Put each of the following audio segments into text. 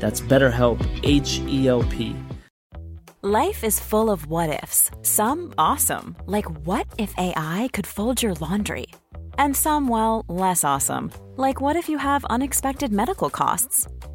That's BetterHelp, H E L P. Life is full of what ifs. Some awesome, like what if AI could fold your laundry? And some, well, less awesome, like what if you have unexpected medical costs?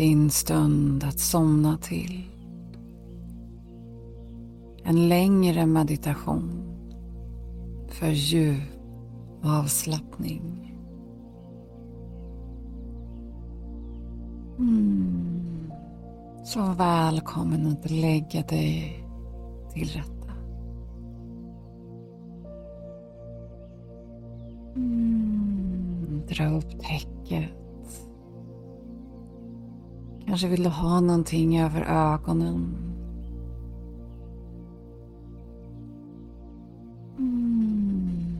Din stund att somna till. En längre meditation för djup avslappning. Mm. Så välkommen att lägga dig till rätta. Mm. Dra upp täcket. Kanske vill du ha någonting över ögonen. Mm.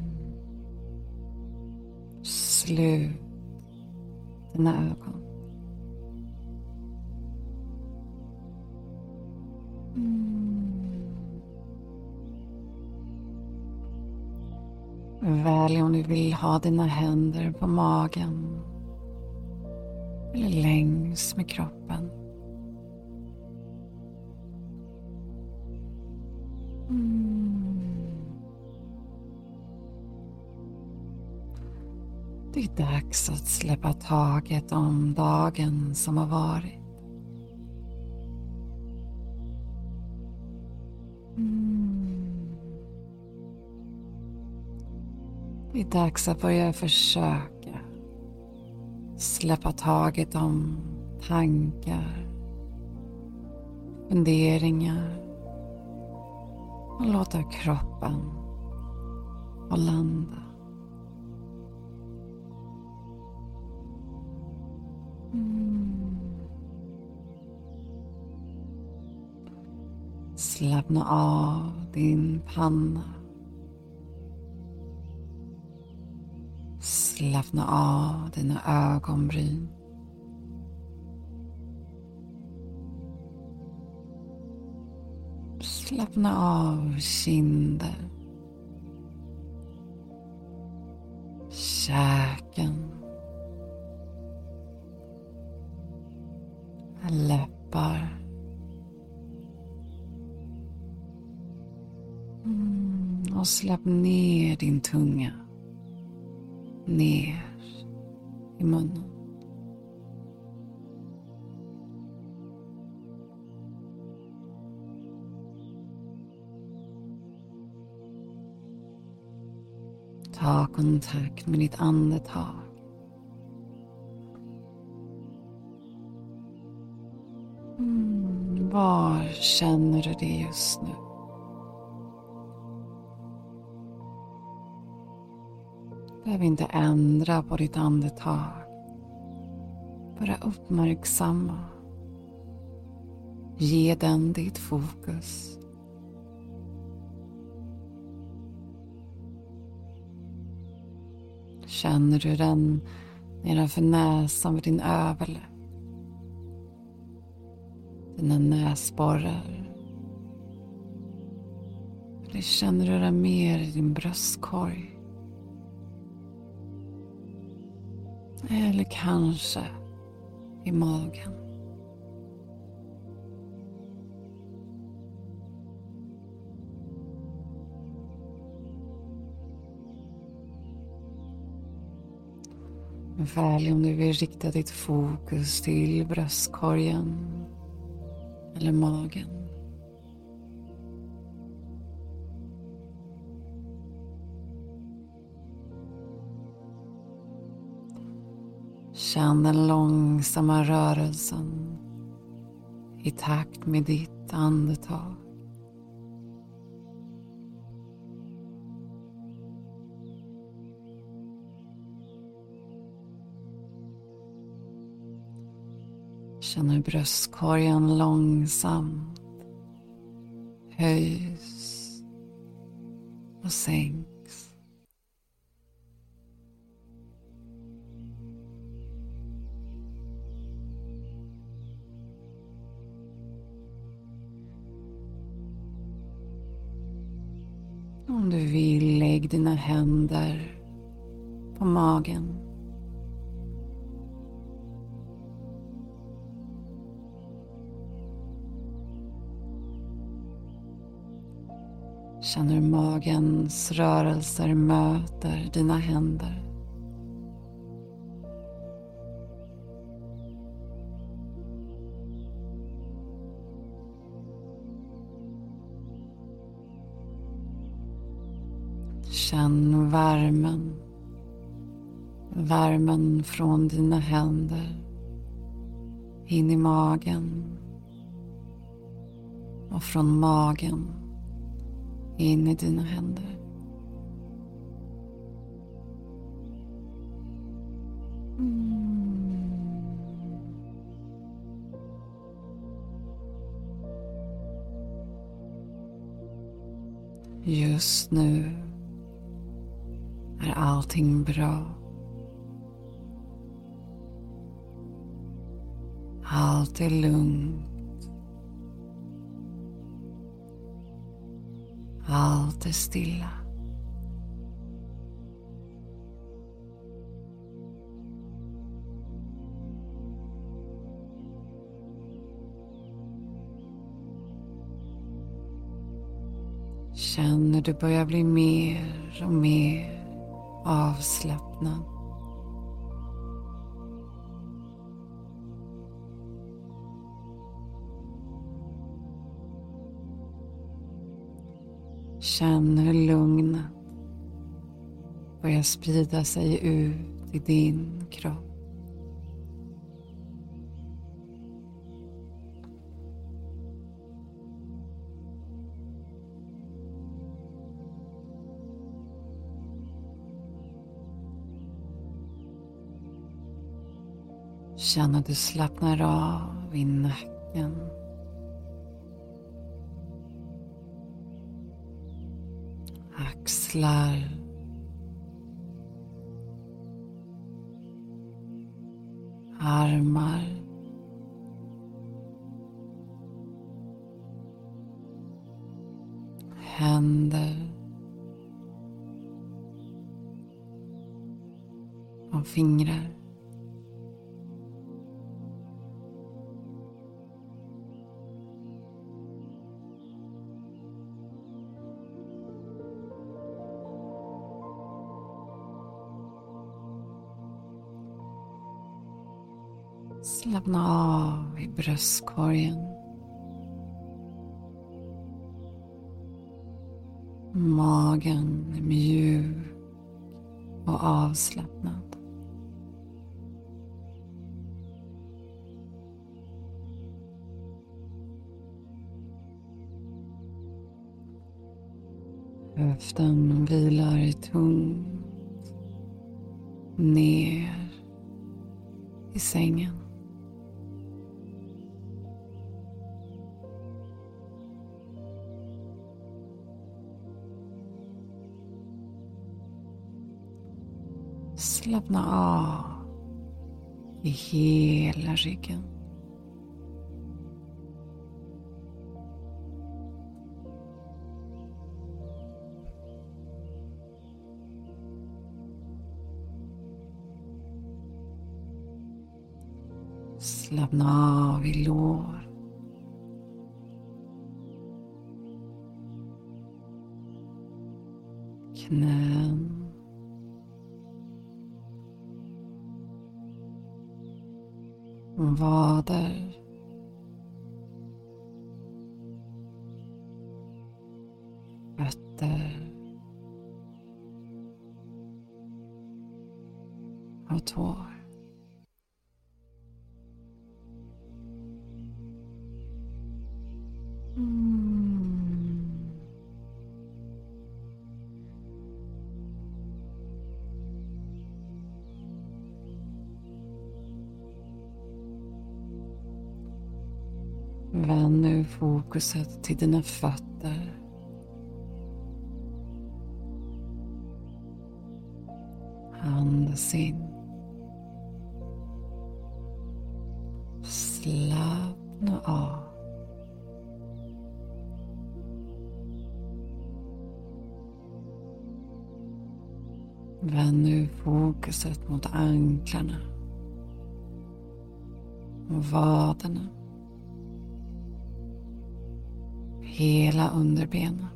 Slut dina ögon. Mm. Välj om du vill ha dina händer på magen eller längs med kroppen. Mm. Det är dags att släppa taget om dagen som har varit. Mm. Det är dags att börja försöka släppa taget om tankar, funderingar och låta kroppen och landa. Mm. Slappna av din panna. Slappna av dina ögonbryn. Slappna av kinder. Käken. Läppar. Mm, och släpp ner din tunga. Ner i munnen. Ta kontakt med ditt andetag. Mm, var känner du det just nu? Behöver inte ändra på ditt andetag. Bara uppmärksamma. Ge den ditt fokus. Känner du den nedanför näsan vid din överläpp? dina näsborrar. Eller känner du den mer i din bröstkorg? Eller kanske i magen. Välj om du vill rikta ditt fokus till bröstkorgen eller magen. Känn den långsamma rörelsen i takt med ditt andetag. Känn hur bröstkorgen långsamt höjs och sänks. Dina händer på magen. Känn hur magens rörelser möter dina händer. Värmen. Värmen från dina händer in i magen och från magen in i dina händer. Mm. Just nu är allting bra. Allt är lugnt. Allt är stilla. Känn hur du börjar bli mer och mer avslappnad. Känn hur lugnet börjar sprida sig ut i din kropp. Känn att du slappnar av i nacken. Axlar. Armar. Händer. Och fingrar. Slappna av i bröstkorgen. Magen är mjuk och avslappnad. Höften vilar tungt ner i sängen. slappna av i hela ryggen. Slappna av i lår. Knä. Vader. Fötter. Och tår. Fokuset till dina fötter. Andas in. Slappna av. Vänd nu fokuset mot anklarna och vaderna. Hela underbenet.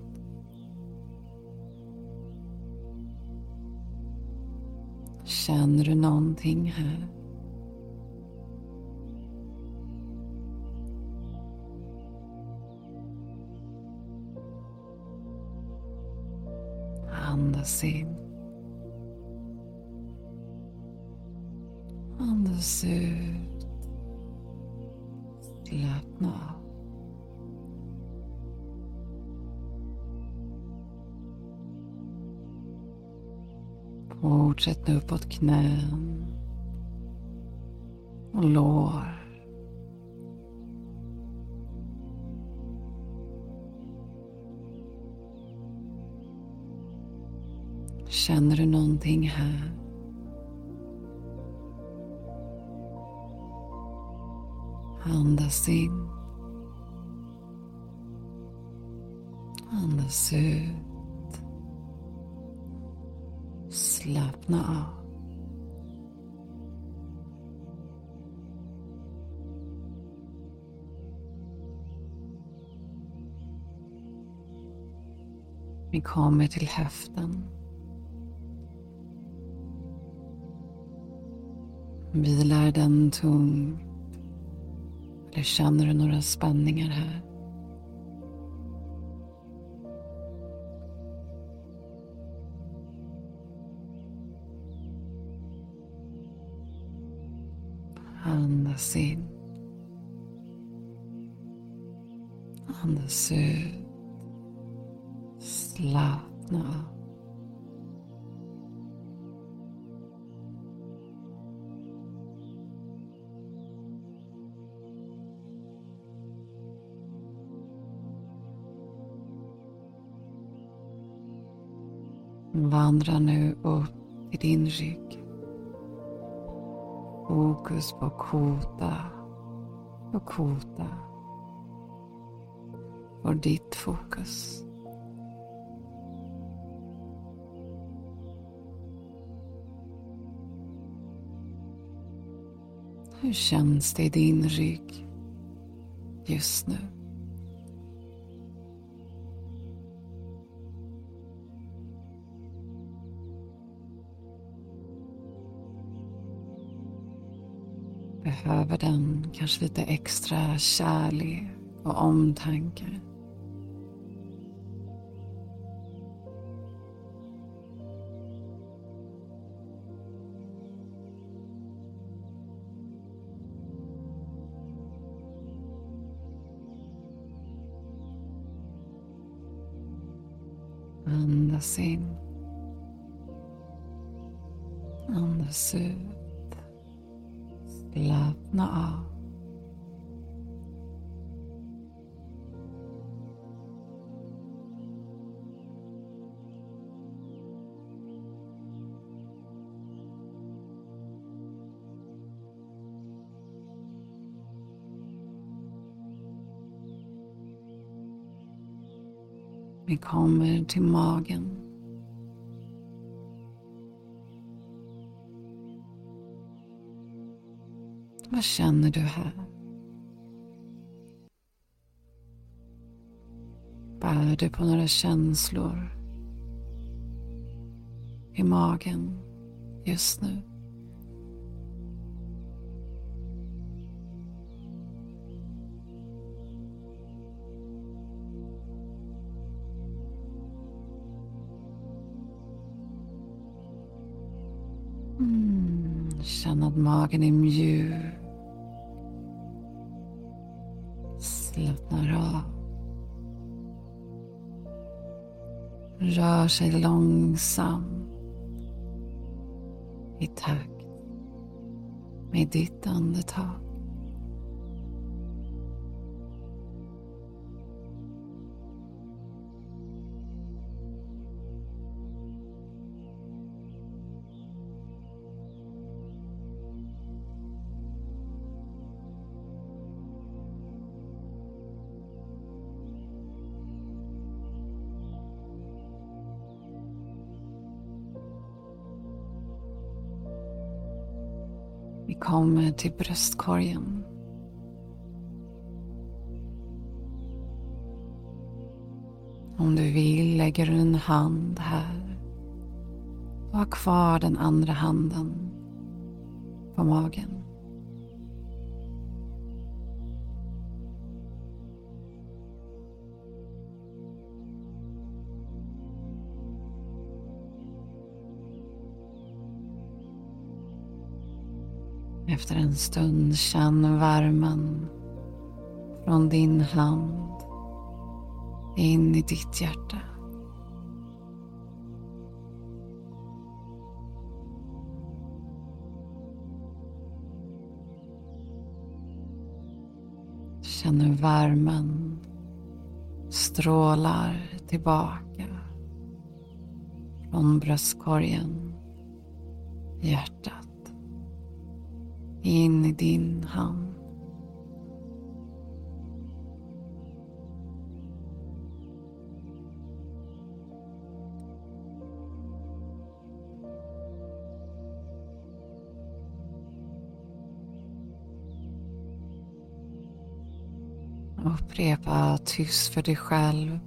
Känner du någonting här? Andas in. Andas ut. Slappna av. Fortsätt nu uppåt knän och lår. Känner du någonting här? Andas in. Andas ut. Slappna av. Vi kommer till höften. Vilar den tungt? Eller känner du några spänningar här? Andas in. Andas ut. Slappna av. Vandra nu upp i din rygg. Fokus på kota och kota. Och ditt fokus. Hur känns det i din rygg just nu? Behöver den kanske lite extra kärlek och omtanke? Andas in. Andas ut. Slappna av. Vi kommer till. Vad känner du här? Bär du på några känslor i magen just nu? Mm, känn att magen är mjuk. Slappnar av. Rör sig långsamt i takt med ditt andetag. Kommer eh, till typ bröstkorgen. Om du vill lägger du en hand här och har kvar den andra handen på magen. Efter en stund känn värmen från din hand in i ditt hjärta. Känn hur värmen strålar tillbaka från bröstkorgen, hjärtat in i din hand. Upprepa tyst för dig själv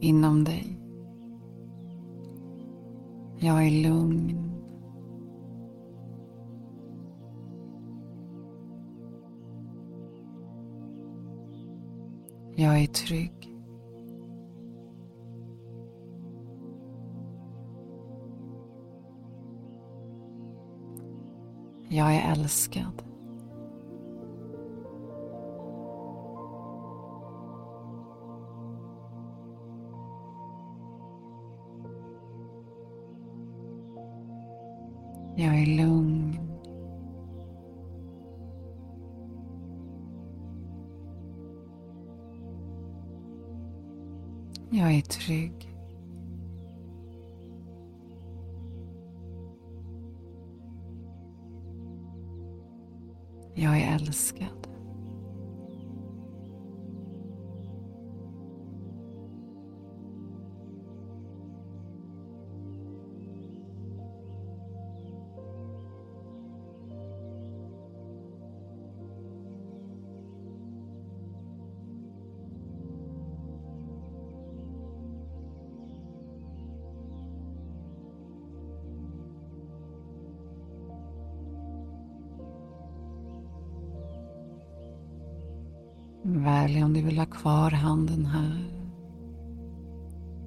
inom dig. Jag är lugn. Jag är trygg. Jag är älskad. Jag är lugn. Jag är trygg. Jag är älskad. Kvar handen här.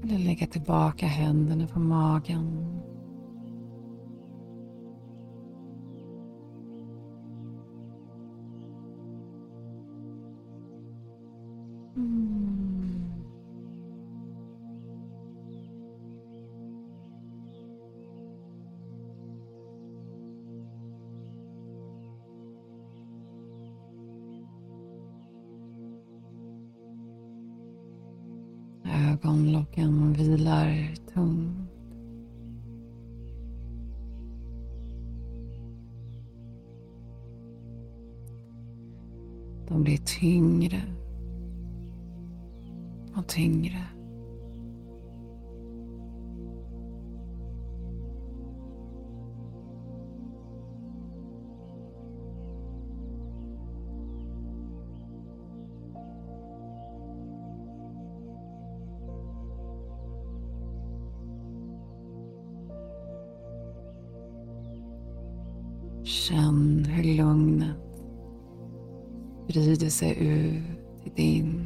Eller lägga tillbaka händerna på magen. Ögonlocken vilar tungt. Känn hur lugnet sprider sig ut i din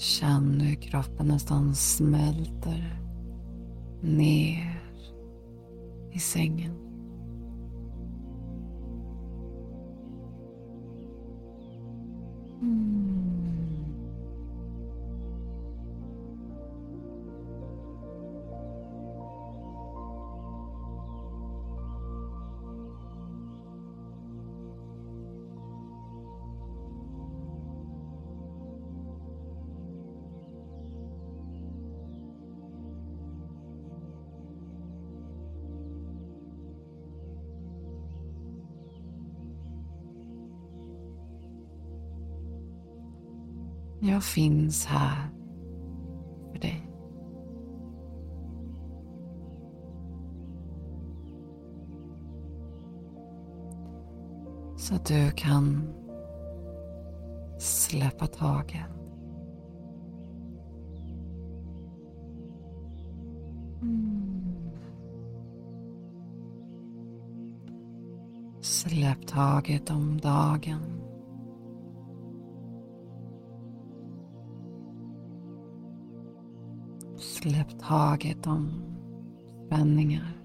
Känn hur kroppen nästan smälter ner i sängen. Jag finns här för dig. Så att du kan släppa taget. Mm. Släpp taget om dagen. Släpp taget om spänningar.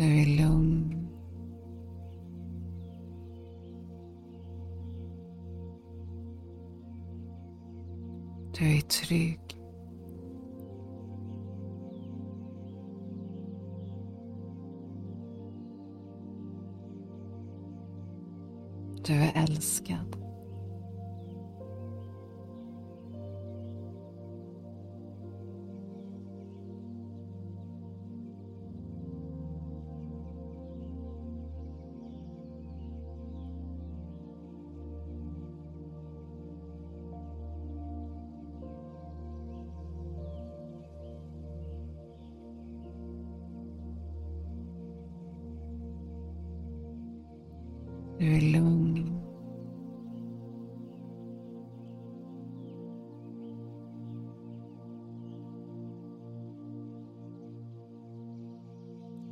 Du är lugn. Du är trygg. Du är älskad. Du är lugn.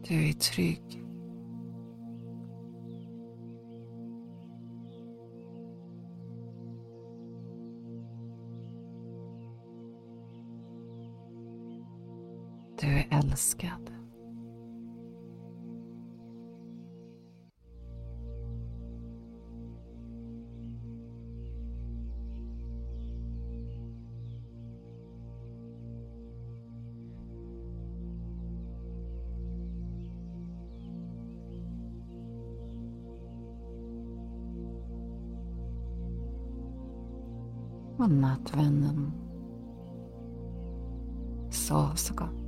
Du är trygg. Du är älskad. Och nattvännen. Sov så gott.